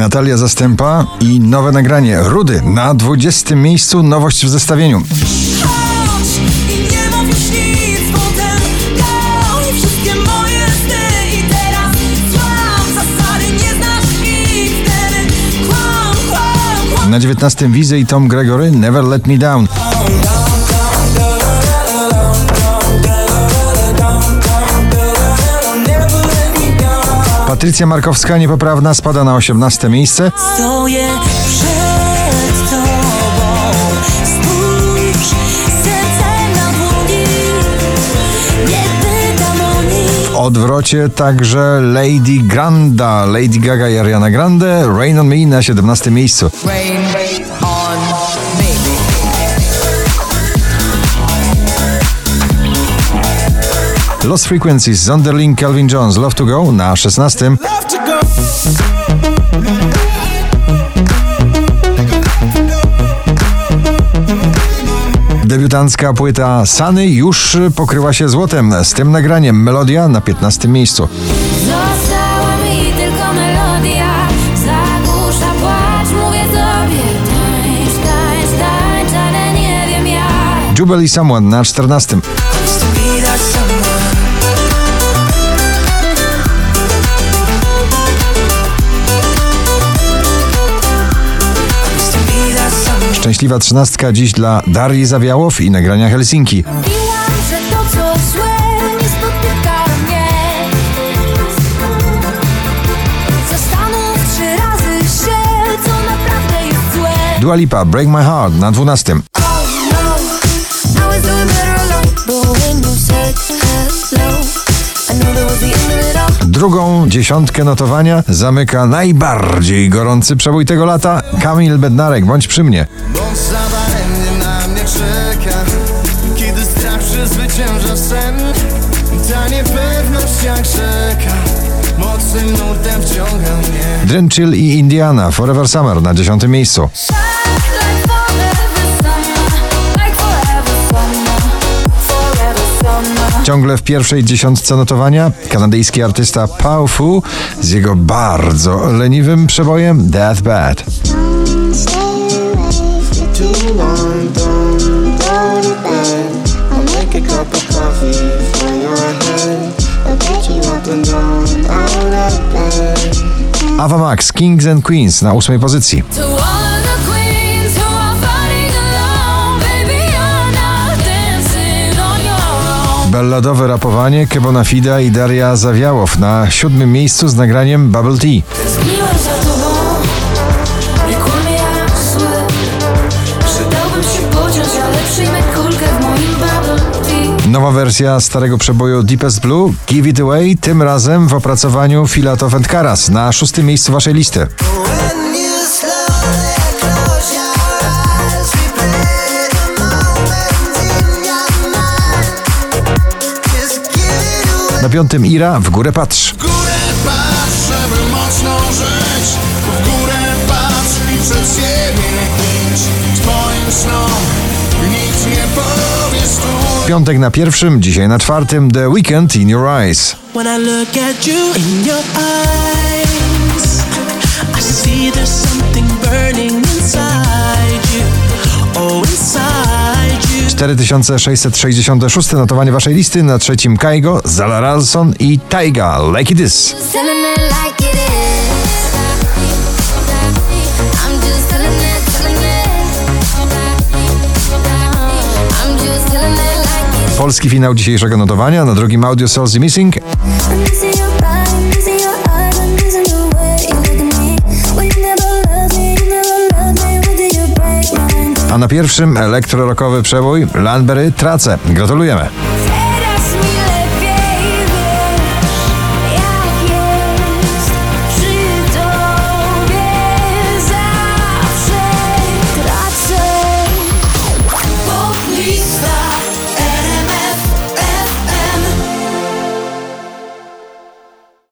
Natalia Zastępa i nowe nagranie Rudy na 20 miejscu, nowość w zestawieniu. Na 19 Wizy i Tom Gregory Never Let Me Down. Patrycja Markowska niepoprawna spada na 18 miejsce. Stoję przed tobą. Spójrz serce na dłoni. Nie pytam o nic. W odwrocie także Lady Granda, Lady Gaga i Ariana Grande, Rain on Me na 17 miejscu. Rain on Lost Frequencies, Zonderling, Calvin Jones, Love to Go na 16. Debiutancka płyta Sany już pokryła się złotem. Z tym nagraniem Melodia na 15 miejscu. Została mi tylko melodia Zagłusza płacz, mówię Tańcz, tańcz, tańcz, ale nie wiem jak Jubilee Someone na 14. Szczęśliwa trzynastka dziś dla Darii Zawiałow i nagrania Helsinki. Dua Lipa, Break My Heart na 12. Drugą dziesiątkę notowania zamyka najbardziej gorący przebój tego lata Kamil Bednarek, bądź przy mnie. Bądź za daremnie na mnie czeka Kiedy strach przezwycięża sen Ta niepewność jak rzeka Mocnym nurtem wciąga mnie Drenchill i Indiana, Forever Summer na dziesiątym miejscu. Ciągle w pierwszej dziesiątce notowania kanadyjski artysta Pau Fu z jego bardzo leniwym przebojem Death Bad. Ava Max, Kings and Queens na ósmej pozycji. Balladowe rapowanie Kebona Fida i Daria Zawiałow na siódmym miejscu z nagraniem Bubble Tea. Nowa wersja starego przeboju Deepest Blue, Give It Away, tym razem w opracowaniu Filatov and Karas na szóstym miejscu waszej listy. Na piątym Ira, w górę patrz. W górę patrz, żeby mocno żyć W górę patrz i przed siebie idź Twoim snom nic nie powie stój Piątek na pierwszym, dzisiaj na czwartym The Weekend in Your Eyes. When I look at you in your eyes, I see there's something burning 4666 notowanie waszej listy, na trzecim Kaigo, Zala Ralson i Taiga, Like It Is. Polski finał dzisiejszego notowania, na drugim Audio Souls Missing, na pierwszym elektrorokowy przebój Landberry Trace. Gratulujemy.